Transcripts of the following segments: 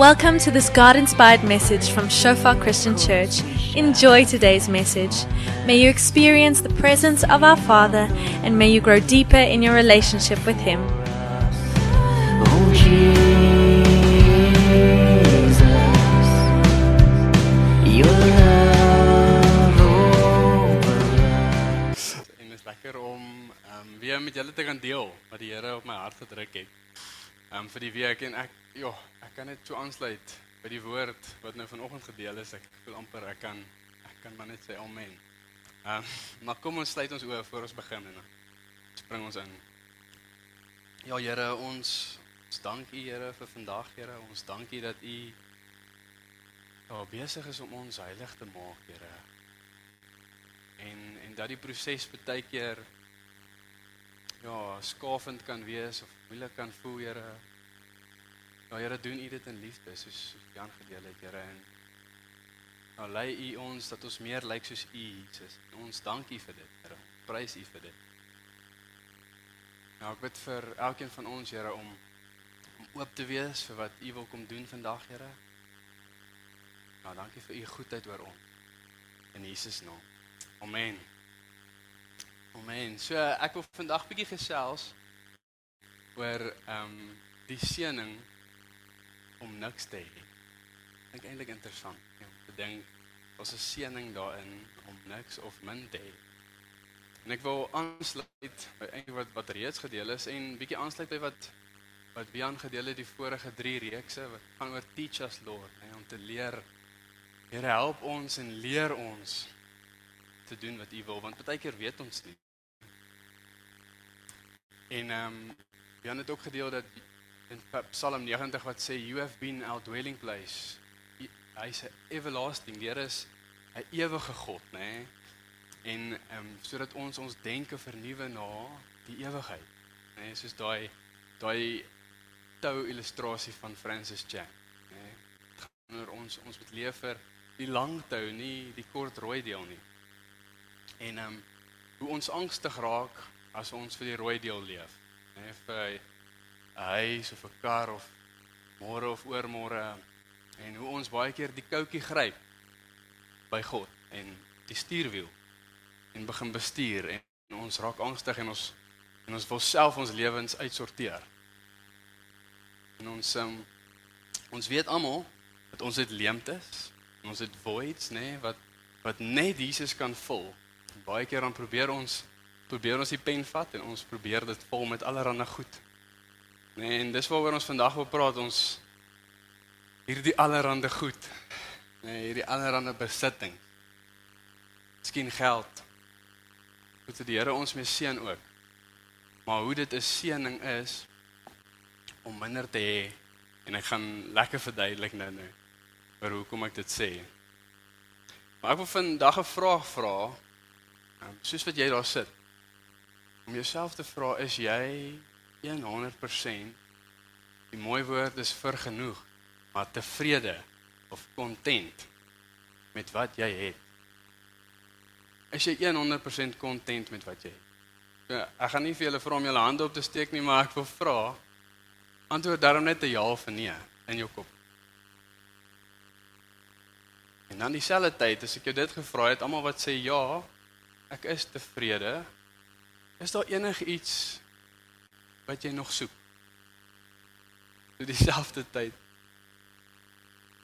Welcome to this God inspired message from Shofar Christian Church. Enjoy today's message. May you experience the presence of our Father and may you grow deeper in your relationship with Him. En is lekker om um, weer met te deel wat die op hart. Um vir die week en ek ja, ek kan net so aansluit by die woord wat nou vanoggend gedeel is. Ek voel amper ek kan ek kan maar net sê amen. Um maar kom ons sluit ons oë voor ons begin en dan spring ons in. Ja Here, ons ons dank U Here vir vandag Here. Ons dank U dat U ja besig is om ons heilig te maak Here en en dat die proses baie keer ja, skafend kan wees of moeilik kan voel, Here. Ja, Here, doen U dit in liefde soos Jan gedeel het, Here. En nou lei U ons dat ons meer lyk soos U, Jesus. En ons dank U vir dit, Here. Prys U vir dit. Nou, ek bid vir elkeen van ons, Here, om om oop te wees vir wat U wil kom doen vandag, Here. Nou, dankie vir U goedheid oor ons. In Jesus naam. Amen. Amen. So ek wil vandag bietjie gesels oor ehm um, die seëning om niks te hê. Ek eintlik interessant om te dink was 'n seëning daarin om niks of min te hê. En ek wil aansluit by eintlik wat wat reeds gedeel is en bietjie aansluit by wat wat Bian gedeel het die vorige 3 reekse wat gaan oor teach us Lord, hè, om te leer Here help ons en leer ons te doen wat U wil want baie keer weet ons nie. En ehm um, Jan het ook gedeel dat in Psalm 90 wat sê you have been our dwelling place. Hy's 'n everlasting, die Here is 'n ewige God, nê? Nee? En ehm um, sodat ons ons denke vernuwe na die ewigheid. Nê, nee? soos daai daai tou illustrasie van Francis Chan, nê? Nee? Oor ons ons moet leef vir die lang tou, nie die kort rooi deel nie. En ehm um, hoe ons angstig raak as ons vir die rooi deel leef. Hè vir 'n huis of 'n kar of môre of oormôre en hoe ons baie keer die koutjie gryp by God en die stuurwiel en begin bestuur en ons raak angstig en ons en ons wil self ons lewens uitsorteer. En ons um, ons weet almal dat ons het leemtes, ons het voids, nê, nee, wat wat net Jesus kan vul. Baie keer dan probeer ons probeer ons die pen vat en ons probeer dit vol met allerlei goed. Nee, en dis waaroor ons vandag wil praat, ons hierdie allerlei goed. Nee, hierdie allerlei besitting. Miskien geld. Moet die Here ons mee seën ook. Maar hoe dit 'n seëning is om minder te hê en ek gaan lekker verduidelik nou nou oor hoekom ek dit sê. Maar ek wil vandag 'n vraag vra. Um, soos wat jy daar sit. Om jouself te vra, is jy 100% die mooi woord is vergenoeg, maar tevrede of content met wat jy het? Is jy 100% content met wat jy het? Ja, ek gaan nie vir julle vra om julle hande op te steek nie, maar ek wil vra antwoord daarom net 'n ja of 'n nee in jou kop. En dan dieselfde tyd as ek jou dit gevra het, almal wat sê ja, ek is tevrede, is daar enigiets wat jy nog soek? So dieselfde tyd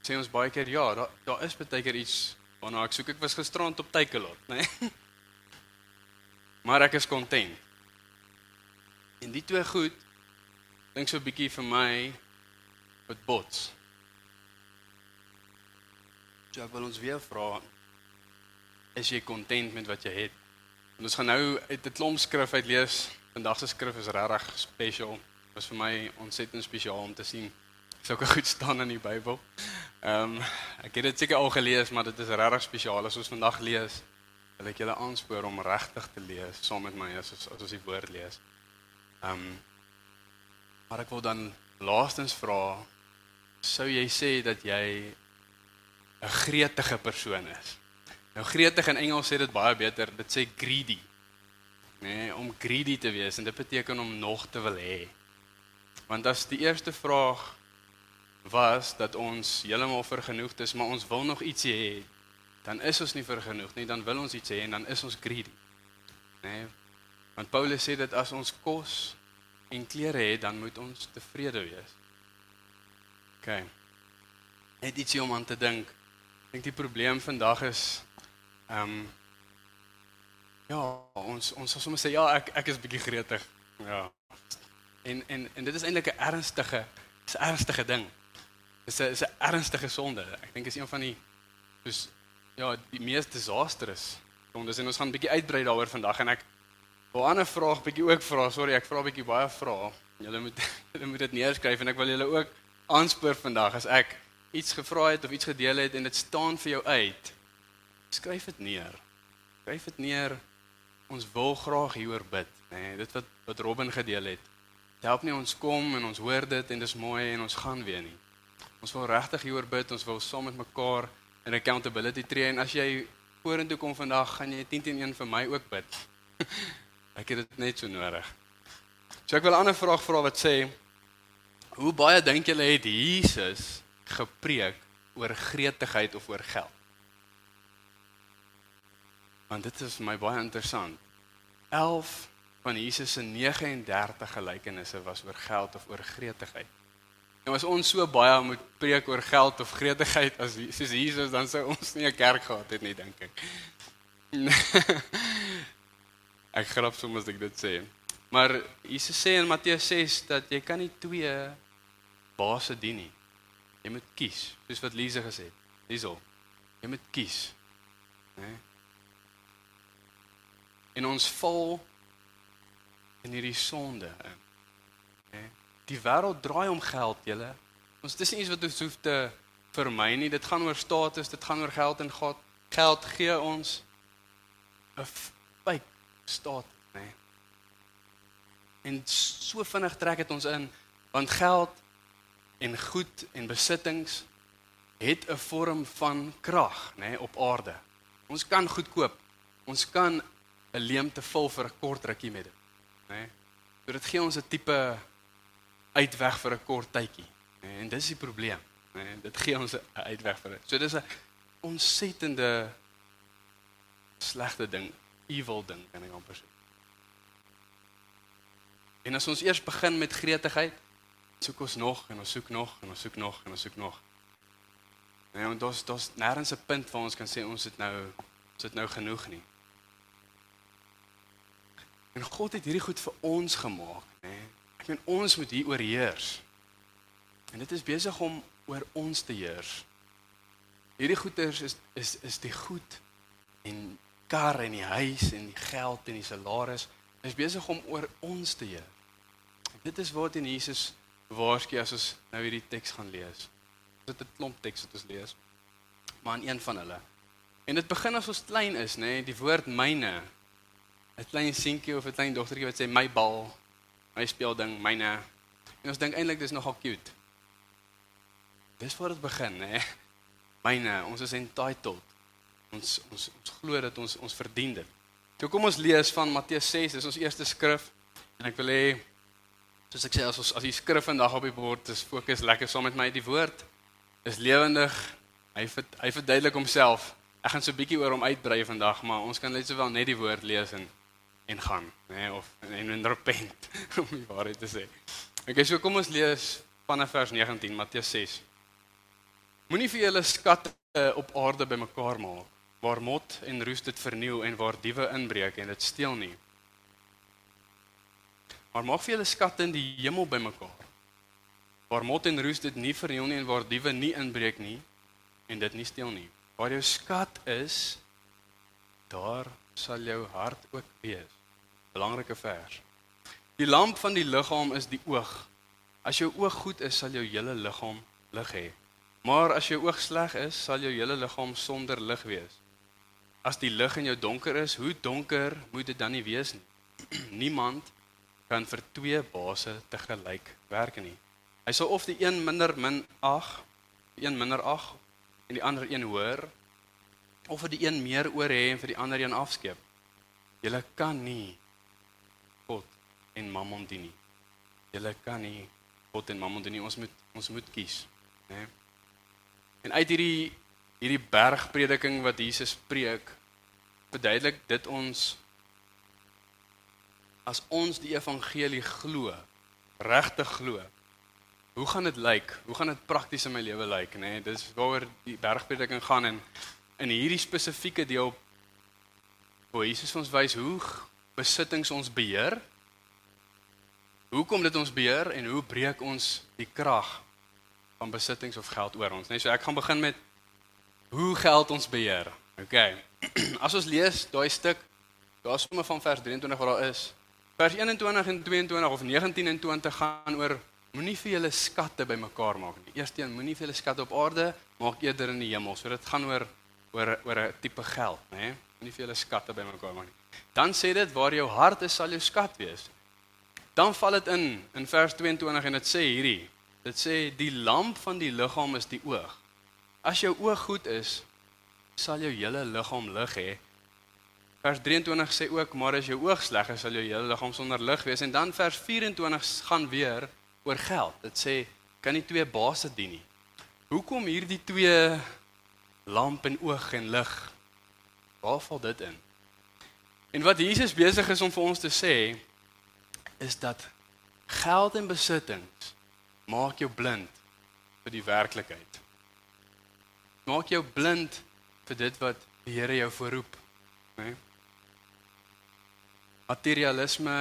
sê ons baie keer ja, daar daar is baie keer iets waarna ek soek. Ek was gisterand op Tykelot, né? Nee? Maar ek is kontent. En die twee goed dink so 'n bietjie vir my wat bots. So ek wil ons weer vra is jy kontent met wat jy het? En ons gaan nou uit 'n klomp skrif uit lees. Vandag se skrif is regtig special. Dit was vir my ontsettend spesiaal om te sien sulke goed staan in die Bybel. Ehm um, ek het dit seker al gelees, maar dit is regtig spesiaal as ons vandag lees. Wil ek julle aanspoor om regtig te lees saam met my as as ons die woord lees. Ehm um, maar ek wil dan laastens vra sou jy sê dat jy 'n gretige persoon is. Nou gretig in Engels sê dit baie beter. Dit sê greedy. Nee, om greedy te wees en dit beteken om nog te wil hê. Want as die eerste vraag was dat ons heeltemal vergenoegd is, maar ons wil nog ietsie hê, dan is ons nie vergenoegd nie, dan wil ons iets hê en dan is ons greedy. Né? Nee? Want Paulus sê dat as ons kos en klere het, dan moet ons tevrede wees. OK. Net ietsie om aan te dink. Ek dink die probleem vandag is ehm um, ja, ons ons sal sommer sê ja, ek ek is bietjie gretig. Ja. En en en dit is eintlik 'n ernstige, 'n ernstige ding. Dis 'n is 'n ernstige sonde. Ek dink is een van die soos ja, die mees disastrous sondes en ons gaan 'n bietjie uitbrei daaroor vandag en ek wil 'n ander vraag bietjie ook vra. Sorry, ek vra bietjie baie vrae. Julle moet julle moet dit neerskryf en ek wil julle ook aanspoor vandag as ek iets gevra het of iets gedeel het en dit staan vir jou uit. Skryf dit neer. Skryf dit neer. Ons wil graag hieroor bid, nê. Nee, dit wat wat Robin gedeel het. Dit help nie ons kom en ons hoor dit en dis mooi en ons gaan weer nie. Ons wil regtig hieroor bid. Ons wil saam met mekaar in accountability tree en as jy vorentoe kom vandag, gaan jy 10 teen 1 vir my ook bid. ek het dit net so nodig. So ek wil 'n ander vraag vra wat sê hoe baie dink julle het Jesus gepreek oor gretigheid of oor geld? Want dit is vir my baie interessant. 11 van Jesus se 39 gelykenisse was oor geld of oor gretigheid. En as ons so baie moet preek oor geld of gretigheid as soos Jesus dan sou ons nie 'n kerk gehad het nie dink ek. ek grap soms as ek dit sê. Maar Jesus sê in Matteus 6 dat jy kan nie twee baase dien nie. Jy moet kies, soos wat Lise gesê het. Hierso. Jy moet kies. Né? En ons val in hierdie sonde in. Né? Die wêreld draai om geld, julle. Ons dis nie iets wat ons hoef te vermy nie. Dit gaan oor status, dit gaan oor geld en God geld gee ons 'n fake staat, né? Nee. En so vinnig trek dit ons in want geld en goed en besittings het 'n vorm van krag, né, nee, op aarde. Ons kan goed koop. Ons kan 'n leemte vul vir 'n kort rukkie met dit, né? Nee. So dit gee ons 'n tipe uitweg vir 'n kort tydjie. Nee, en dis die probleem. Nee, dit gee ons 'n uitweg vir dit. So dis 'n ontsettende slegte ding, evil ding kan ek amper sê. En as ons eers begin met gretigheid, soek ons nog en ons soek nog en ons soek nog en ons soek nog. Nee, is dit is nêrens 'n punt waar ons kan sê ons het nou ons het nou genoeg nie. En God het hierdie goed vir ons gemaak? Nee. Ek meen ons moet hier oorheers. En dit is besig om oor ons te heers. Hierdie goeders is is is die goed en kar en die huis en die geld en die salaris is besig om oor ons te heer. Dit is wat in Jesus waarsku as ons nou hierdie teks gaan lees. Dit is 'n klomp teks wat ons lees. Maar in een van hulle. En dit begin as ons klein is, nê, nee, die woord myne. 'n Klein seentjie of 'n klein dogtertjie wat sê my bal, my speelding, myne. En ons dink eintlik dis nogal cute. Dis waar dit begin. Nee. Myne, ons is entitled. Ons ons ons glo dat ons ons verdien dit. So kom ons lees van Matteus 6, dis ons eerste skrif. En ek wil hê soos ek sê as ons as die skrif vandag op die bord is, fokus lekker saam met my die woord is lewendig. Hy verd, hy verduidelik homself. Ek gaan so 'n bietjie oor hom uitbrei vandag, maar ons kan net sowel net die woord lees en en gaan, nê, nee, of en en repent om die waarheid te sê. Okay, so kom ons lees vanaf vers 19 Matteus 6. Moenie vir julle skatte op aarde bymekaar maak waar mot en roes dit verniel en waar diewe inbreek en dit steel nie. Maar maak vir julle skatte in die hemel bymekaar waar mot en roes dit nie verniel nie en waar diewe nie inbreek nie en dit nie steel nie. Waar jou skat is, daar sal jou hart ook wees. Belangrike vers. Die lamp van die liggaam is die oog. As jou oog goed is, sal jou hele liggaam lig hê. Maar as jou oog sleg is, sal jou hele liggaam sonder lig wees. As die lig in jou donker is, hoe donker moet dit dan nie wees nie? Niemand kan vir twee basse te gelyk werk nie. Hy sal of die een minder min 8, een minder 8 en die ander een hoër of vir die een meer oor hê en vir die ander een afskeep. Jy kan nie en Mammon dien nie. Jy kan nie God en Mammon dien nie. Ons moet ons moet kies. nê. Nee? En uit hierdie hierdie bergprediking wat Jesus preek, verduidelik dit ons as ons die evangelie glo, regtig glo. Hoe gaan dit lyk? Hoe gaan dit prakties in my lewe lyk, nê? Nee, dis waaroor die bergprediking gaan en in hierdie spesifieke deel waar Jesus ons wys hoe besittings ons beheer. Hoekom dit ons beheer en hoe breek ons die krag van besittings of geld oor ons? Nee, so ek gaan begin met hoe geld ons beheer. OK. As ons lees daai stuk, daar's sommer van vers 23 waar daar is. Vers 21 en 22 of 19 en 20 gaan oor moenie vir julle skatte bymekaar maak nie. Eerstens moenie vir julle skatte op aarde maak eerder in die hemel. So dit gaan oor oor oor 'n tipe geld, né? Nee? Moenie vir julle skatte bymekaar maak nie. Dan sê dit waar jou hart is, sal jou skat wees. Dan val dit in in vers 22 en dit sê hierdie. Dit sê die lamp van die liggaam is die oog. As jou oog goed is, sal jou hele liggaam lig hê. Vers 23 sê ook maar as jou oog sleg is, sal jou hele liggaam sonder lig wees en dan vers 24 gaan weer oor geld. Dit sê kan nie twee baase dien nie. Hoekom hierdie twee lamp en oog en lig? Waar val dit in? En wat Jesus besig is om vir ons te sê is dat geld en besittings maak jou blind vir die werklikheid. Maak jou blind vir dit wat die Here jou voorroep, né? Nee? Materialisme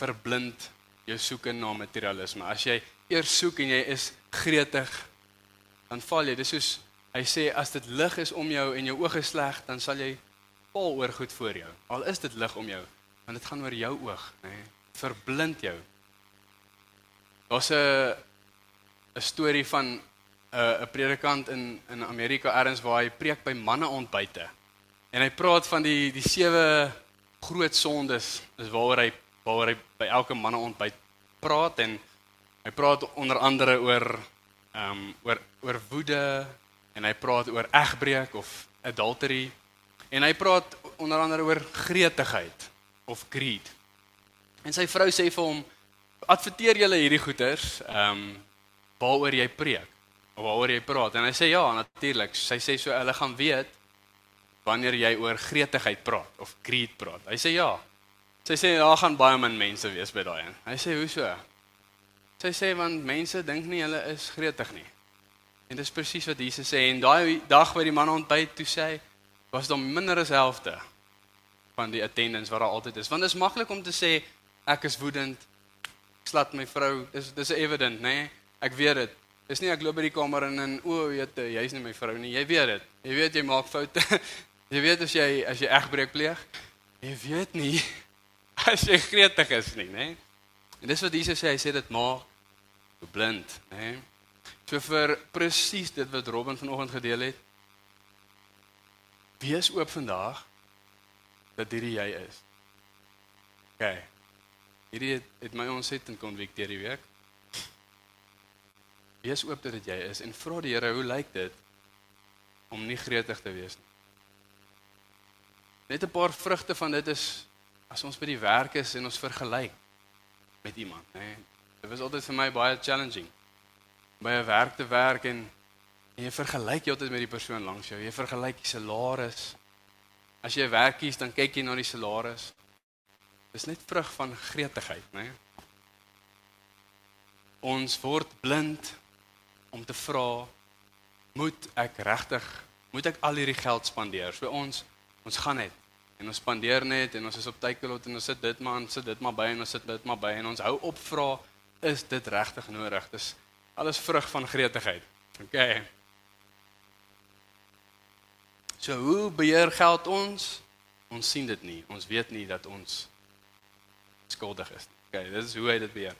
verblind jou soeke na materialisme. As jy eers soek en jy is gretig, dan val jy. Dis soos hy sê as dit lig is om jou en jou oë is sleg, dan sal jy val oor goed voor jou. Al is dit lig om jou, want dit gaan oor jou oog, nê? Nee, verblind jou. Daar's 'n 'n storie van 'n 'n predikant in in Amerika ergens waar hy preek by manne ontbyte. En hy praat van die die sewe groot sondes, is waaroor hy waaroor hy by elke manne ontbyt praat en hy praat onder andere oor ehm um, oor oor woede en hy praat oor egbreek of adultery en hy praat onder andere oor gretigheid of greed. En sy vrou sê vir hom adverteer julle hierdie goeters ehm um, waaroor jy preek of waaroor jy praat en hy sê ja natuurlik sy sê so hulle gaan weet wanneer jy oor gretigheid praat of greed praat. Hy sê ja, Sy sê daar gaan baie min mense wees by daai een. Hy sê hoe so? Sy sê want mense dink nie hulle is gretig nie. En dis presies wat Jesus sê en daai dag by die man ontbyt toe sê was daar minder as helfte van die attendance wat daar altyd is. Want dit is maklik om te sê ek is woedend. Ek slat my vrou. Dis dis evident, nê? Nee? Ek weet dit. Dis nie ek loop by die kamer en en o, weet jy, jy's nie my vrou nie. Jy weet dit. Jy weet jy maak foute. jy weet as jy as jy egbreek pleeg. Jy weet nie as jy gretig is nie, nê? En dis wat Jesus sê, hy sê dit maak blind, nê? So vir presies dit wat Robin vanoggend gedeel het. Wees oop vandag dat hierdie jy is. OK. Hierdie het, het my ontsettend konvikteer die week. Wees oop dat dit jy is en vra die Here, hoe lyk dit om nie gretig te wees nie? Net 'n paar vrugte van dit is as ons by die werk is en ons vergelyk met iemand, nê. Nee, dit was altyd vir my baie challenging. By 'n werk te werk en, en jy vergelyk jy altyd met die persoon langs jou. Jy vergelyk die salaris. As jy 'n werk kies, dan kyk jy na die salaris. Dis net vrug van gretigheid, nê. Nee. Ons word blind om te vra moet ek regtig moet ek al hierdie geld spandeer? So ons ons gaan net en ons spandeer net en ons is op Takealot en ons sit dit maar en sit dit maar by en ons sit dit maar by en ons hou op vra is dit regtig nodig? Dis alles vrug van gretigheid. OK. So hoe beheer geld ons? Ons sien dit nie. Ons weet nie dat ons skuldig is nie. OK, dis hoe hy dit beheer.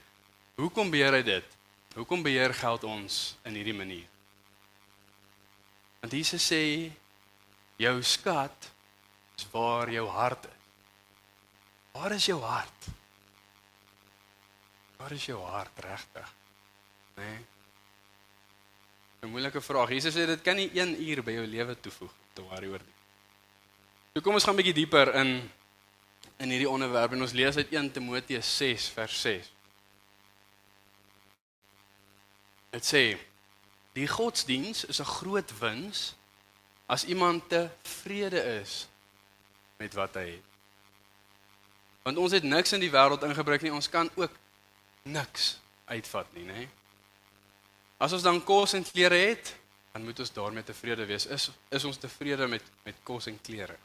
Hoekom beheer hy dit? Hoekom beheer geld ons in hierdie manier? Want Jesus sê jou skat is waar jou hart is. Waar is jou hart? Waar is jou hart regtig? Né? Nee? 'n Moeilike vraag. Jesus sê dit kan nie 1 uur by jou lewe toevoeg te worry oor nie. So kom ons gaan 'n bietjie dieper in in hierdie onderwerp en ons lees uit 1 Timoteus 6 vers 6. Dit sê Die godsdiens is 'n groot wins as iemand tevrede is met wat hy het. Want ons het niks in die wêreld ingebring nie, ons kan ook niks uitvat nie, nê? As ons dan kos en klere het, dan moet ons daarmee tevrede wees. Is is ons tevrede met met kos en klere?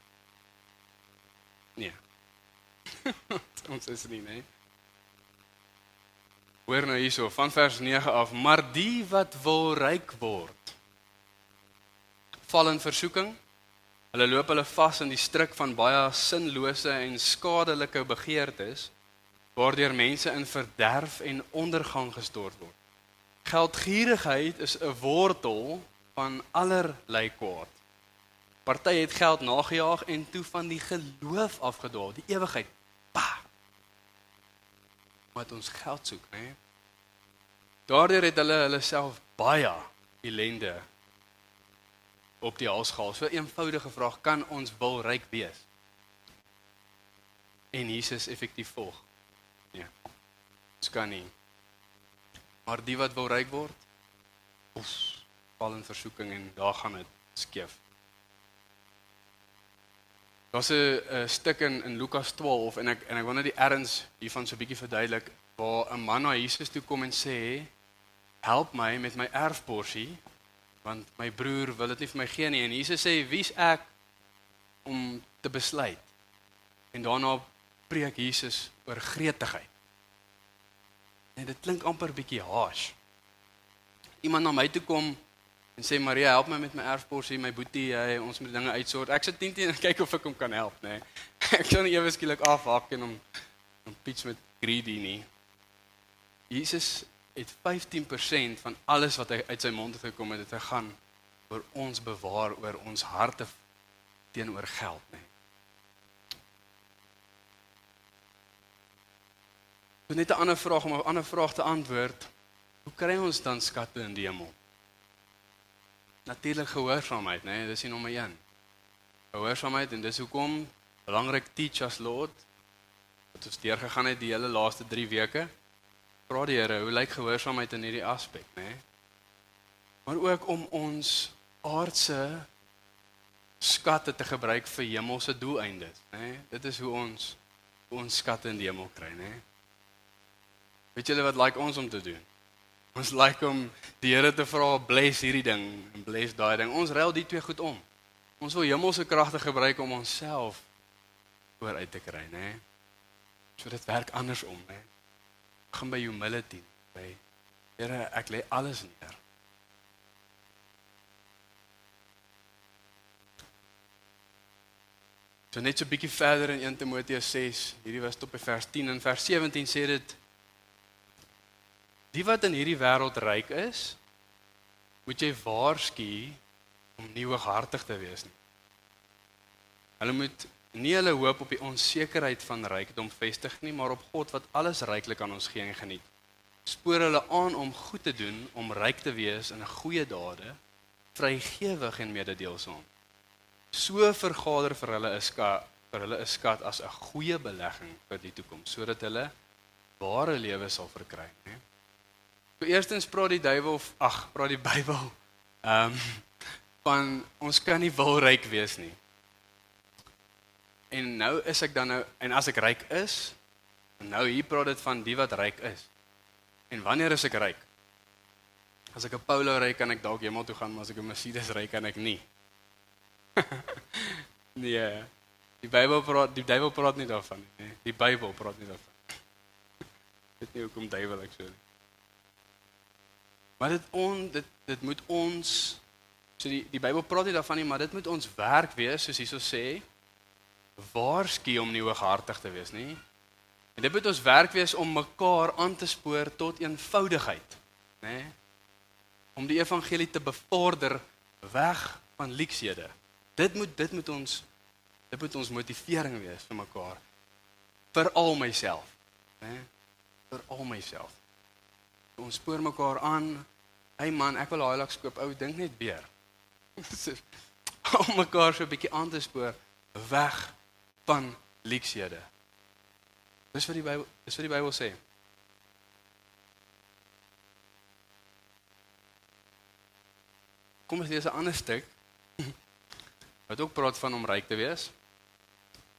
Nee. ons is nie, nê? Hoor nou hierso van vers 9 af, maar die wat wil ryk word, val in versoeking. Hulle loop hulle vas in die struik van baie sinlose en skadelike begeertes waardeur mense in verderf en ondergang gestort word. Geldgierigheid is 'n wortel van allerlei kwaad. Party het geld nagejaag en toe van die geloof afgedwaal, die ewigheid. Pa. Wat ons geld soek, hè? Daardeur het hulle hulle self baie ellende op die hals gehaal. So 'n eenvoudige vraag, kan ons wil ryk wees? En Jesus effektief volg? Nee. Dit kan nie. Maar die wat wil ryk word, oef, val in versoeking en daar gaan dit skeef. Daar's 'n stuk in in Lukas 12 en ek en ek wil net die erns hiervan so 'n bietjie verduidelik waar 'n man na Jesus toe kom en sê help my met my erfporsie want my broer wil dit nie vir my gee nie en Jesus sê wie's ek om te besluit. En daarna preek Jesus oor gretigheid. En dit klink amper bietjie harsh. Iemand na my toe kom en sê Maria, help my met my erfporsie, my boetie, hy ons moet dinge uitsort. Ek sit teen en kyk of ek hom kan help, nê. Nee. Ek kan nie ewe skielik afhak en hom hom pitch met greedy nie. Jesus het 15% van alles wat hy uit sy mond het gekom het, dit gegaan oor ons bewaar oor ons harte teenoor geld, nê. Nee. So net 'n ander vraag om 'n ander vraag te antwoord. Hoe kry ons dan skatte in die hemel? Natuurlik gehoorsaamheid, né? Nee, dis die nommer 1. Gehoorsaamheid en dis hoekom belangrik teach us Lord wat ons deur gegaan het die hele laaste 3 weke. Vra die Here, hoe lyk gehoorsaamheid in hierdie aspek, né? Nee? Maar ook om ons aardse skatte te gebruik vir hemelse doeleindes, né? Nee? Dit is hoe ons ons skatte in die hemel kry, né? Nee? Weet julle wat like ons om te doen? Ons like om die Here te vra bless hierdie ding en bless daai ding. Ons ruil die twee goed om. Ons wil hemelse kragte gebruik om onsself oor uit te kry, né? So dit werk andersom, né? Gaan by humility, by Here, ek lê alles neer. So net so 'n bietjie verder in 1 Timoteus 6, hierdie was tot by vers 10 en vers 17 sê dit Die wat in hierdie wêreld ryk is, moet jy waarsku om nie hooghartig te wees nie. Hulle moet nie hulle hoop op die onsekerheid van rykdom vestig nie, maar op God wat alles ryklik aan ons gee en geniet. Spoor hulle aan om goed te doen, om ryk te wees in goeie dade, vrygewig en mededeelsaam. So vergader vir hulle 'n skat, vir hulle 'n skat as 'n goeie belegging vir die toekoms, sodat hulle ware lewe sal verkry, né? So eerstens praat die duiwel ag, praat die Bybel ehm um, van ons kan nie wil ryk wees nie. En nou is ek dan nou en as ek ryk is, nou hier praat dit van die wat ryk is. En wanneer is ek ryk? As ek 'n Polo ry kan ek dalk hemel toe gaan, maar as ek 'n Mercedes ry kan ek nie. nee. Die Bybel praat die duiwel praat nie daarvan nie. Nee. Die Bybel praat nie daarvan. Dit nie hoekom duiwel ek so nie. Maar dit on dit dit moet ons so die die Bybel praat nie daarvan nie, maar dit moet ons werk wees soos hierso sê waarsku om nie hooghartig te wees nie. En dit moet ons werk wees om mekaar aan te spoor tot eenvoudigheid, nê? Om die evangelie te bevorder weg van leksede. Dit moet dit moet ons dit moet ons motivering wees vir mekaar. Vir al myself, nê? Vir al myself. Ons spoor mekaar aan. Hey man, ek wil Hilux koop. Ou, dink net weer. Om mekaar so 'n bietjie aan te spoor weg van leksede. Dis wat die Bybel, dis wat die Bybel sê. kom ons lees 'n ander stuk wat ook praat van om ryk te wees.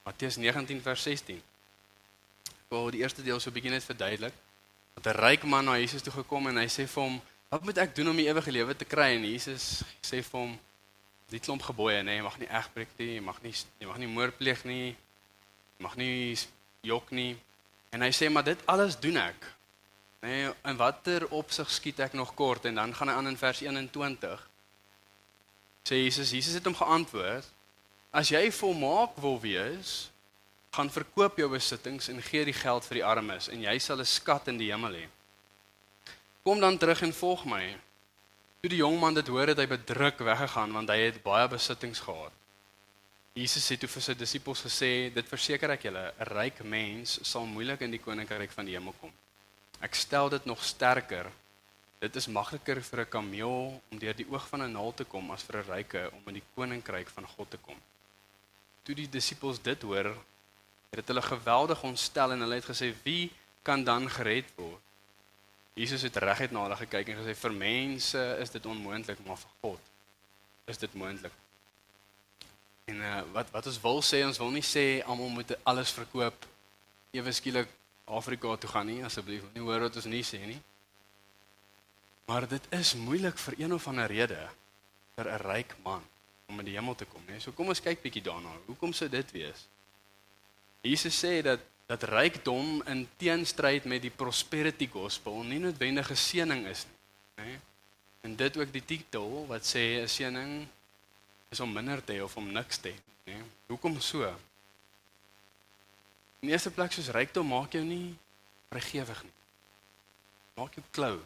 Matteus 19 vers 16. Ek wil die eerste deel so 'n bietjie net verduidelik. Dat 'n ryk man na Jesus toe gekom en hy sê vir hom, "Wat moet ek doen om die ewige lewe te kry?" En Jesus sê vir hom, "Die klomp gebooie, nê, nee, jy mag nie egbreek nie, jy mag nie jy mag nie moord pleeg nie, jy mag nie jok nie." En hy sê, "Maar dit alles doen ek." Nê, nee, in watter opsig skiet ek nog kort? En dan gaan hy aan in vers 21. Sê Jesus, Jesus het hom geantwoord, "As jy volmaak wil wees, gaan verkoop jou besittings en gee die geld vir die armes en jy sal 'n skat in die hemel hê. Kom dan terug en volg my." Toe die jong man dit hoor, het hy bedruk weggegaan want hy het baie besittings gehad. Jesus het toe vir sy disippels gesê, "Dit verseker ek julle, 'n ryk mens sal moeilik in die koninkryk van die hemel kom." Ek stel dit nog sterker. Dit is makliker vir 'n kameel om deur die oog van 'n naald te kom as vir 'n ryke om in die koninkryk van God te kom. Toe die disippels dit hoor, het dit hulle geweldig ontstel en hulle het gesê, "Wie kan dan gered word?" Jesus het reguit na hulle gekyk en gesê, "Vir mense is dit onmoontlik, maar vir God is dit moontlik." En uh, wat wat ons wil sê, ons wil nie sê almal moet alles verkoop ewe skielik Afrika toe gaan nie asseblief. Nie hoor wat ons nie sê nie. Maar dit is moeilik vir een of ander rede vir 'n ryk man om in die hemel te kom, né? So kom ons kyk bietjie daarna. Hoekom sou dit wees? Jesus sê dat dat rykdom in teenstryd met die prosperity gospel nie noodwendige seëning is nie, né? En dit ook die titel wat sê 'n seëning is om minder te hê of om niks te hê, né? Hoekom so? In eerste plek soos rykdom maak jou nie vrygewig nie. Maak jou klou.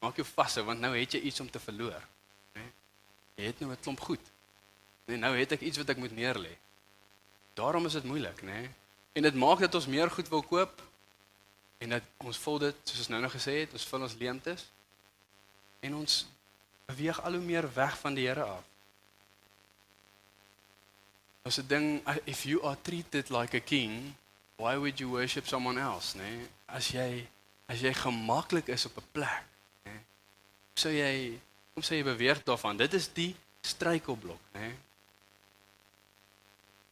Maak jou vashou want nou het jy iets om te verloor. Né? Jy het nou 'n klomp goed. Nee, nou het ek iets wat ek moet neerlê. Daarom is dit moeilik, né? En dit maak dat ons meer goed wil koop en dat ons vul dit soos ons nou nog gesê het, ons vul ons leemtes en ons beweeg al hoe meer weg van die Here af. As 'n ding if you are treated like a king, why would you worship someone else, né? Nee? As jy as jy gemaklik is op 'n plek, né? Nee? Sou jy kom sê jy beweeg daarvan. Dit is die struikelblok, né? Nee?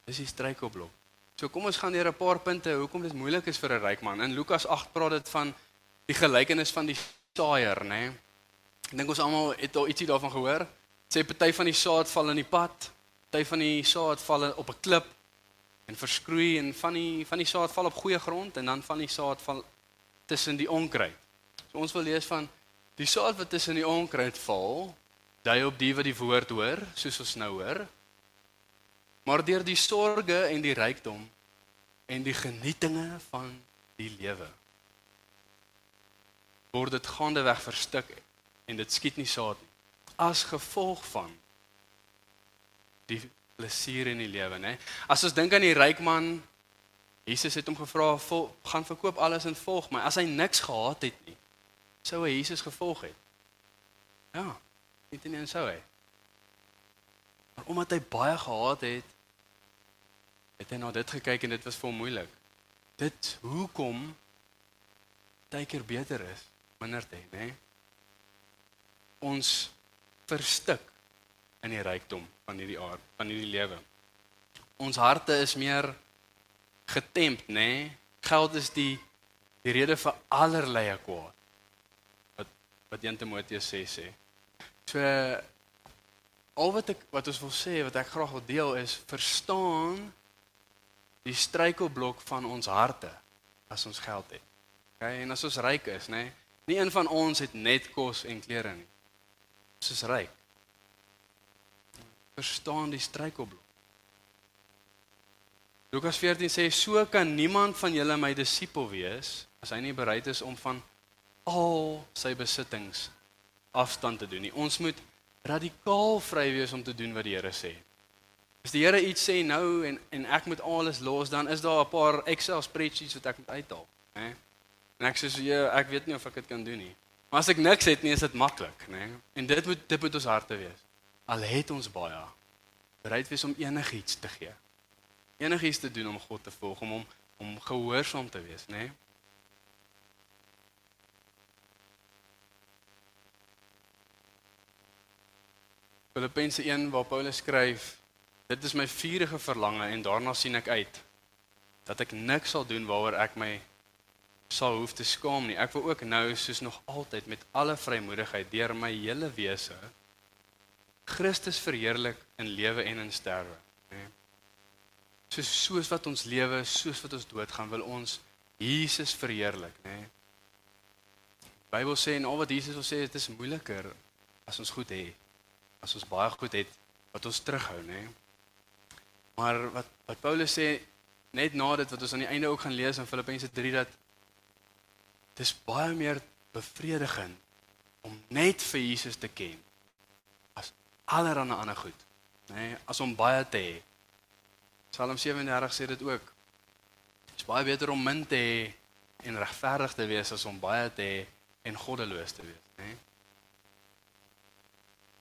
Dis die struikelblok. So kom ons gaan deur 'n paar punte hoekom dit moeilik is vir 'n ryk man. In Lukas 8 praat dit van die gelykenis van die saaier, né? Nee? Ek dink ons almal het al ietsie daarvan gehoor. Sê party van die saad val in die pad, party van die saad val op 'n klip en verskroei en van die van die saad val op goeie grond en dan van die saad val tussen die onkruid. So ons wil lees van die saad wat tussen die onkruid val, dui op die wat die woord hoor, soos ons nou hoor. Maar deur die sorges en die rykdom en die genietinge van die lewe word dit gaandeweg verstik en dit skiet nie saad nie as gevolg van die plesier in die lewe, né? As ons dink aan die ryk man, Jesus het hom gevra, "Gaan verkoop alles en volg my." As hy niks gehad het nie, sou hy Jesus gevolg het. Ja, nie net sou hy. Maar omdat hy baie gehad het, het hy na dit gekyk en dit was vir hom moeilik. Dit hoekom tydker beter is minder te né? Ons verstik in die rykdom van hierdie aard, van hierdie lewe. Ons harte is meer getemp, nê? Geld is die die rede vir allerlei kwaad. Wat wat 1 Timoteus sê sê. So al wat ek wat ons wil sê, wat ek graag wil deel is verstaan die struikelblok van ons harte as ons geld het. Okay, en as ons ryk is, nê? Nee? Nie een van ons het net kos en klere nie. Ons is ryk verstaan die struikelblok. Lukas 14 sê so kan niemand van julle my disipel wees as hy nie bereid is om van al sy besittings afstand te doen nie. Ons moet radikaal vry wees om te doen wat die Here sê. As die Here iets sê nou en en ek moet alles los, dan is daar 'n paar Excel spreadsheets wat ek moet uithaal, hè. En ek sê so, ja, ek weet nie of ek dit kan doen nie. Maar as ek niks het nie, is dit maklik, né? En dit moet dit moet ons harte wees al het ons baie bereid wees om enigiets te gee. Enigiets te doen om God te volg, om hom om gehoorsaam te wees, né? Nee? Filippense 1 waar Paulus skryf, dit is my vurige verlange en daarna sien ek uit dat ek niks sal doen waaroor ek my sal hoef te skaam nie. Ek wil ook nou soos nog altyd met alle vrymoedigheid deur my hele wese Christus verheerlik in lewe en in sterwe. Nee. Soos soos wat ons lewe, soos wat ons doodgaan, wil ons Jesus verheerlik, nê. Nee. Bybel sê en al wat Jesus wil sê, dit is moeiliker as ons goed het. As ons baie goed het wat ons terughou, nê. Nee. Maar wat wat Paulus sê net na dit wat ons aan die einde ook gaan lees in Filippense 3 dat dis baie meer bevredigend om net vir Jesus te ken as allerlei ander goed, nê, nee, as om baie te hê. Psalm 37 sê dit ook. Dit is baie beter om min te hê en regverdig te wees as om baie te hê en goddeloos te wees, nê. Nee.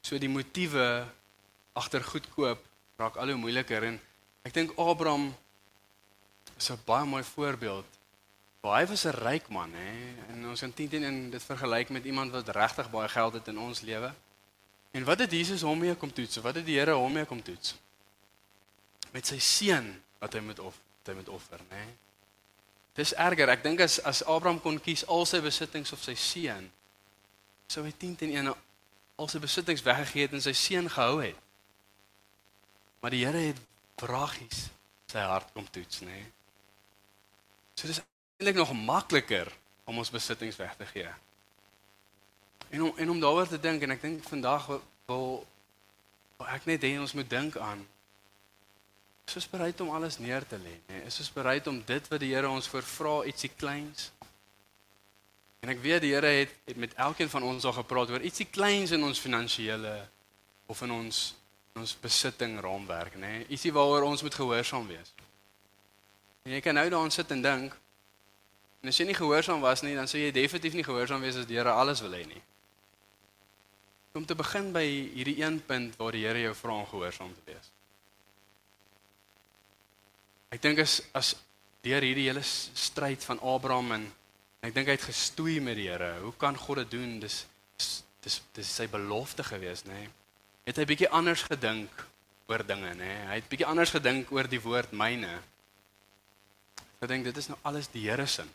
So die motiewe agter goedkoop raak al hoe moeiliker en ek dink Abraham is 'n baie mooi voorbeeld. Maar hy was 'n ryk man, hè, en ons kan teen in dit vergelyk met iemand wat regtig baie geld het in ons lewe. En wat het Jesus hom mee kom toets? Wat het die Here hom mee kom toets? Met sy seun wat hy moet of hy moet offer, né? Dis erger. Ek dink as as Abraham kon kies al sy besittings of sy seun, sou hy 10 teen 1 al sy besittings weggegee het en sy seun gehou het. Maar die Here het vragies sy hart kom toets, né? Nee. So dis eintlik nog makliker om ons besittings weg te gee. En om en om daaroor te dink en ek dink vandag wil, wil ek net hê ons moet dink aan is ons bereid om alles neer te lê, né? Nee, is ons bereid om dit wat die Here ons voorvra ietsie kleins En ek weet die Here het, het met elkeen van ons al gepraat oor ietsie kleins in ons finansiële of in ons ons besitting raamwerk, nê? Nee? Ietsie waaroor ons moet gehoorsaam wees. En jy kan nou daaraan sit en dink. En as jy nie gehoorsaam was nie, dan sou jy definitief nie gehoorsaam wees as die Here alles wil hê nie. Om te begin by hierdie een punt waar die Here jou vra om gehoorsaam te wees. Ek dink as as deur hierdie hele stryd van Abraham en ek dink hy het gestoei met die Here. Hoe kan God dit doen? Dis dis dis sy belofte gewees, nê? Nee? Het hy bietjie anders gedink oor dinge, nê? Hy het bietjie anders gedink oor die woord myne. Ek dink dit is nou alles die Here se.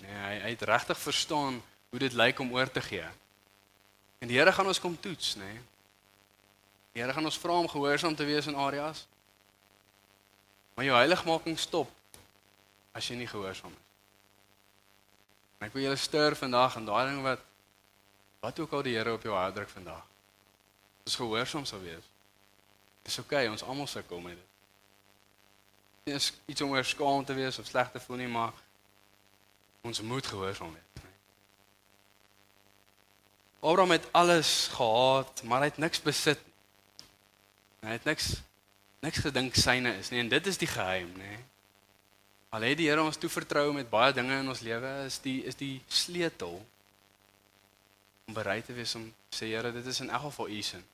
Nee, hy hy het regtig verstaan hoe dit lyk om oor te gee. En die Here gaan ons kom toets, nê? Die Here gaan ons vra om gehoorsaam te wees in areas. Maar jou heiligmaking stop as jy nie gehoorsaam is. En ek wil julle stuur vandag en daai ding wat wat ook al die Here op jou hart druk vandag ons gehoorsaam sal wees. Dis oukei, okay, ons almal sou kom met dit. Nie is iets om oor skaam te wees of sleg te voel nie, maar ons moet gehoorsaam wees. Abraham het alles gehad, maar hy het niks besit. Hy het niks niks gedink syne is nie en dit is die geheim, nê. Al het die Here ons toevertrou met baie dinge in ons lewe, is die is die sleutel om bereid te wees om sê Here, dit is in elk geval u sin.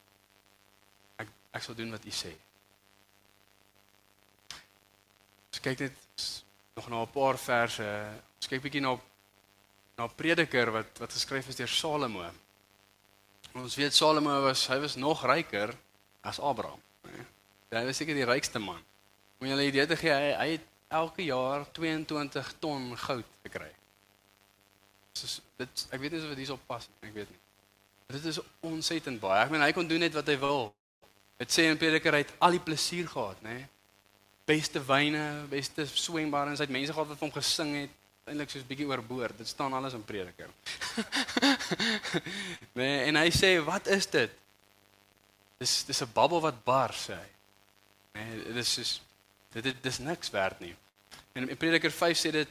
Ek sal doen wat u sê. Ons kyk net nog na 'n paar verse. Ons kyk bietjie na na Prediker wat wat geskryf is deur Salomo. Ons weet Salomo was hy was nog ryker as Abraham. Hy was seker die rykste man. Om julle 'n idee te gee, hy, hy het elke jaar 22 ton goud gekry. So dit ek weet nie of dit hierop pas nie, ek weet nie. Dit is ontsettend baie. Ek meen hy kon doen net wat hy wil. Dit sê in Prediker hy het al die plesier gehad, nê? Beste wyne, beste swembare en hy het mense gehad wat vir hom gesing het. Eintlik soos bietjie oorboord. Dit staan alles in Prediker. nee, en hy sê, "Wat is dit?" Dis dis 'n babbel wat bar sê hy. Nee, dit is soos dit dit dis niks werd nie. En in Prediker 5 sê dit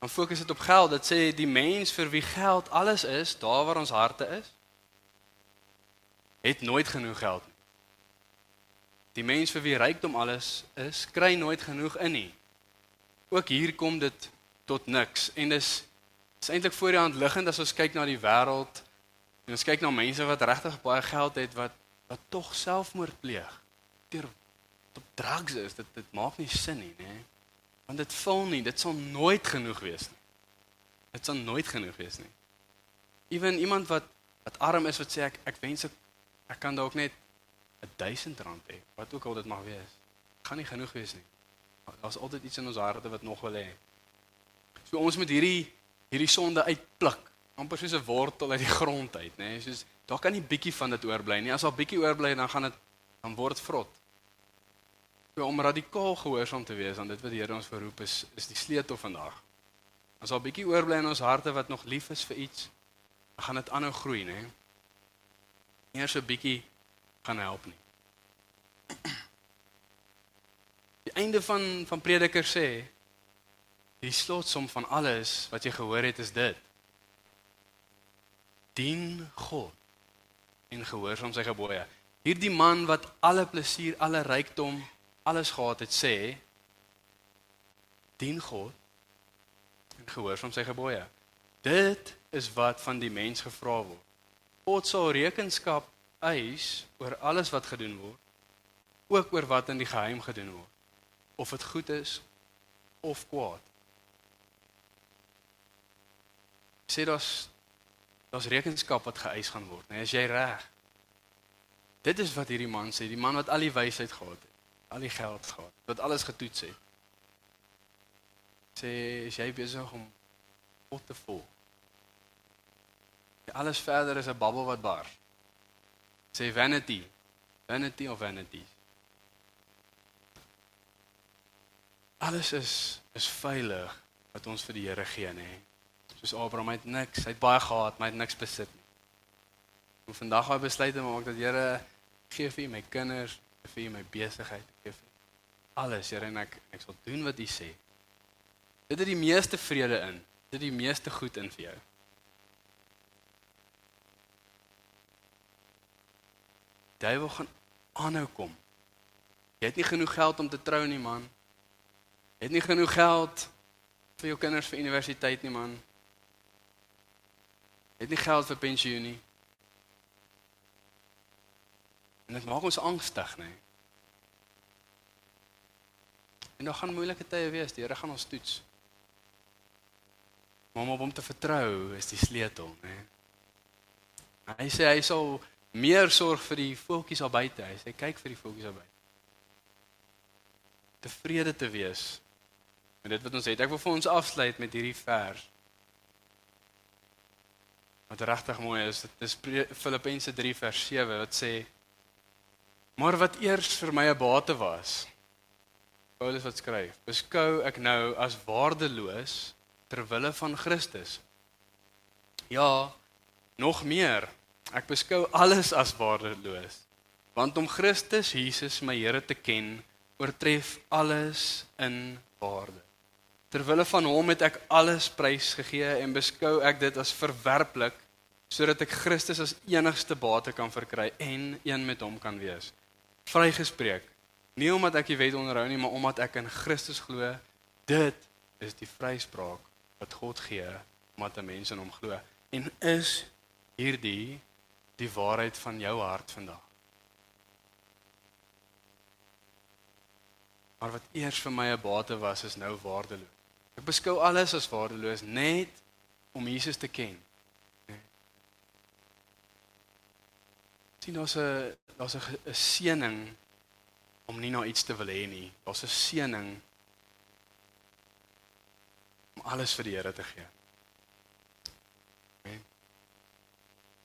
dan fokus dit op geld. Dit sê die mens vir wie geld alles is, daar waar ons harte is, het nooit genoeg geld nie. Die mens vir wie rykdom alles is, kry nooit genoeg in nie. Ook hier kom dit tot niks en dis is eintlik voor die hand liggend as ons kyk na die wêreld en ons kyk na mense wat regtig baie geld het wat wat tog selfmoord pleeg. Deur op drugs is dit dit maak nie sin nie, nê? Want dit vul nie, dit sal nooit genoeg wees nie. Dit sal nooit genoeg wees nie. Ewen iemand wat wat arm is wat sê ek ek wens ek ek kan dalk net 1000 rand hê, wat ook al dit mag wees. Gaan nie genoeg wees nie. Daar's altyd iets in ons harte wat nog wil hê. So ons moet hierdie hierdie sonde uitpluk, amper soos 'n wortel uit die grond uit, nê? Nee? Soos daar kan nie bietjie van dit oorbly nie. As daar bietjie oorbly, dan gaan dit dan word dit vrot. So om radikaal gehoorsaam te wees aan dit wat die Here ons verroep is, is die sleutel vandag. As daar bietjie oorbly in ons harte wat nog lief is vir iets, dan gaan dit aanhou groei, nê? Nee? Eers 'n bietjie gaan help nie. Die einde van van Prediker sê die slotsom van alles wat jy gehoor het is dit. Dien God en gehoorsaam sy gebooie. Hierdie man wat alle plesier, alle rykdom, alles gehad het sê dien God en gehoorsaam sy gebooie. Dit is wat van die mens gevra word. God sal rekenskap eis oor alles wat gedoen word, ook oor wat in die geheim gedoen word, of dit goed is of kwaad. Sê daar's daar's rekenskap wat geëis gaan word, nee, as jy reg. Dit is wat hierdie man sê, die man wat al die wysheid gehad het, al die geld gehad, wat alles getoets het. Sê, is jy besig om God te volg? Alles verder is 'n babbel wat bar. Sê vanity. Vanity of vanity. Alles is is veilig wat ons vir die Here gee, nê. Soos Abraham het niks, hy het baie gehad, maar hy het niks besit nie. En vandag hy besluit om maak dat Here gee vir my kinders, vir my besigheid, gee vir alles, Here en ek ek sal doen wat U sê. Dit het die meeste vrede in. Dit het die meeste goed in vir jou. Duiwel gaan aanhou kom. Jy het nie genoeg geld om te trou nie, man. Jy het nie genoeg geld vir jou kinders vir universiteit nie, man. Jy het nie geld vir pensioen nie. En dit maak ons angstig, nê. En dan gaan moeilike tye wees, die Here gaan ons toets. Maar om op hom te vertrou is die sleutel, nê. Hy sê hy sal meer sorg vir die voeltjies daar buite. Hy sê kyk vir die voeltjies daar buite. Tevrede te wees met dit wat ons het. Ek wil vir ons afsluit met hierdie vers. Wat regtig mooi is. Dit is Filippense 3 vers 7 wat sê Maar wat eers vir my 'n bate was. Paulus wat skryf, beskou ek nou as waardeloos ter wille van Christus. Ja, nog meer Ek beskou alles as waardeloos. Want om Christus Jesus my Here te ken, oortref alles in waarde. Terwille van hom het ek alles prys gegee en beskou ek dit as verwerplik sodat ek Christus as enigste bate kan verkry en een met hom kan wees. Vrygespreek. Nie omdat ek die wet onderhou nie, maar omdat ek in Christus glo. Dit is die vryspraak wat God gee omdat 'n mens in hom glo. En is hierdie die waarheid van jou hart vandag. Maar wat eers vir my 'n bate was, is nou waardeloos. Ek beskou alles as waardeloos net om Jesus te ken. Sien ons 'n daar's 'n seëning om nie na iets te wil hê nie. Daar's 'n seëning om alles vir die Here te gee.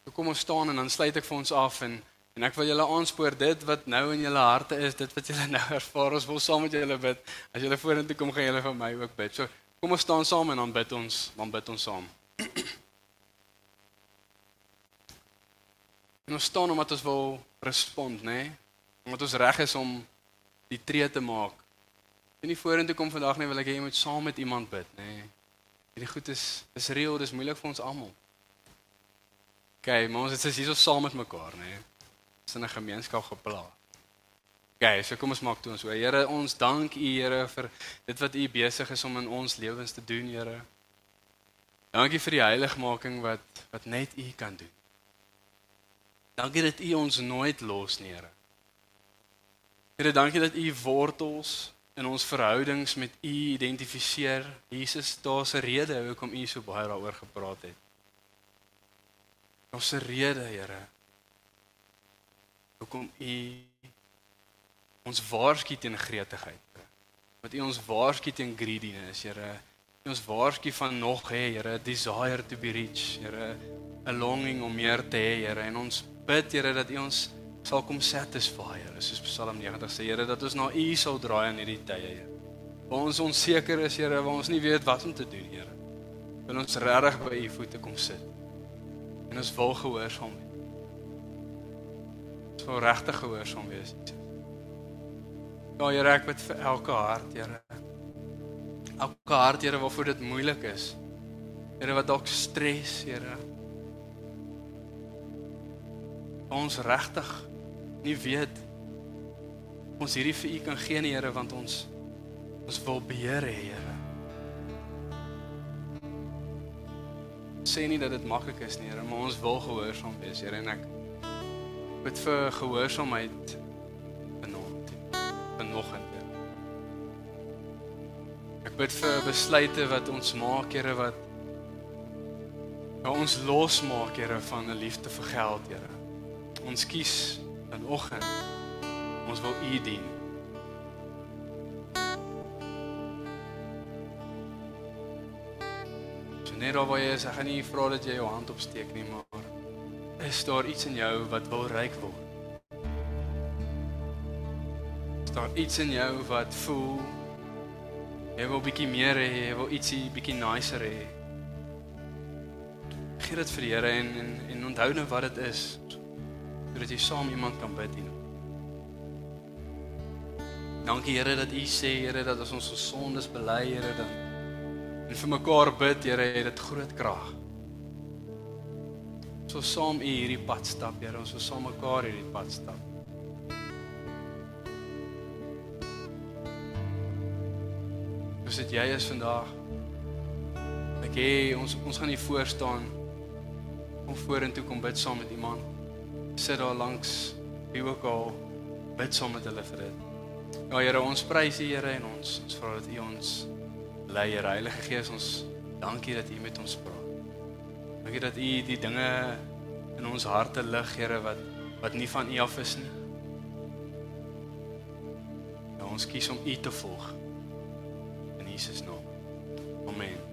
So kom ons staan en dan sluit ek vir ons af en en ek wil julle aanspoor dit wat nou in julle harte is, dit wat julle nou ervaar. Ons wil saam met julle bid. As julle vorentoe kom, gaan julle vir my ook bid. So kom ons staan saam en dan bid ons, dan bid ons saam. En ons staan omdat ons wil respond, nê? Nee? Omdat ons reg is om die tree te maak. En nie vorentoe kom vandag nie, wil ek hê jy moet saam met iemand bid, nê? Nee? Hierdie goed is is reël, dis moeilik vir ons almal. Okay, maar ons is hier so saam met mekaar, nê. Ons is 'n gemeenskap geplaas. Okay, so kom ons maak toe ons so. Here, ons dank U, Here, vir dit wat U besig is om in ons lewens te doen, Here. Dankie vir die heiligmaking wat wat net U kan doen. Dankie dat U ons nooit los nie, Here. Here, dankie dat U wortels in ons verhoudings met U identifiseer. Jesus, daar's 'n rede hoekom U so baie daaroor gepraat het. Ons se rede, Here. Hoekom U ons waarsku teen gretigheid. Wat U ons waarsku teen greediness, Here. U ons waarsku van nog hê, Here, desire to be rich, Here, 'n longing om meer te hê, Here. En ons bid, Here, dat U ons sal kom satisfy, Here. Soos Psalm 90 sê, Here, dat ons na U sal draai in hierdie tye, Here. Waar ons onseker is, Here, waar ons nie weet wat om te doen, Here. Wil ons regtig by U voete kom sit. En ons wil gehoorsaam wees. Ons wil regtig gehoorsaam wees. Ja, Here, ek bid vir elke hart, Here. Elke hart, Here, waarvoor dit moeilik is. Here wat dalk stres, Here. Ons regtig nie weet ons hierdie vir U kan gee nie, Here, want ons ons wil beheer hê, Here. Sê nie dat dit maklik is nie, Here, maar ons wil gehoorsaam wees, Here, en ek bid vir gehoorsaamheid vanaand, vanoggend. Ek bid vir besluite wat ons maak, Here, wat wat ons losmaak, Here, van 'n liefde vir geld, Here. Ons kies vanoggend ons wil U dien. So net daar waar jy is, ek gaan nie vra dat jy jou hand opsteek nie, maar is daar iets in jou wat wil ryk word? Is daar iets in jou wat voel jy wil bietjie meer hê, jy wil ietsie bietjie nicer hê? Gee dit vir die Here en en, en onthou nou wat dit is sodat jy saam iemand kan bid hier. Dankie Here dat U sê Here dat as ons ons sondes bely Here dan en vir mekaar bid Here het dit groot krag. So saam U hierdie pad stap Here ons wil saam mekaar hierdie pad stap. Dis dit jy is vandag. Ek hê ons ons gaan hier voor staan om vorentoe kom bid saam met iemand. Sit daar langs wie ook al bid saam met hulle vir dit. Ja Here, ons prys U Here en ons ons vra dat U ons lei, Here Heilige Gees, ons dankie dat U met ons praat. Dankie dat U die dinge in ons harte lig, Here, wat wat nie van U af is nie. Ja, ons kies om U te volg. In Jesus naam. Amen.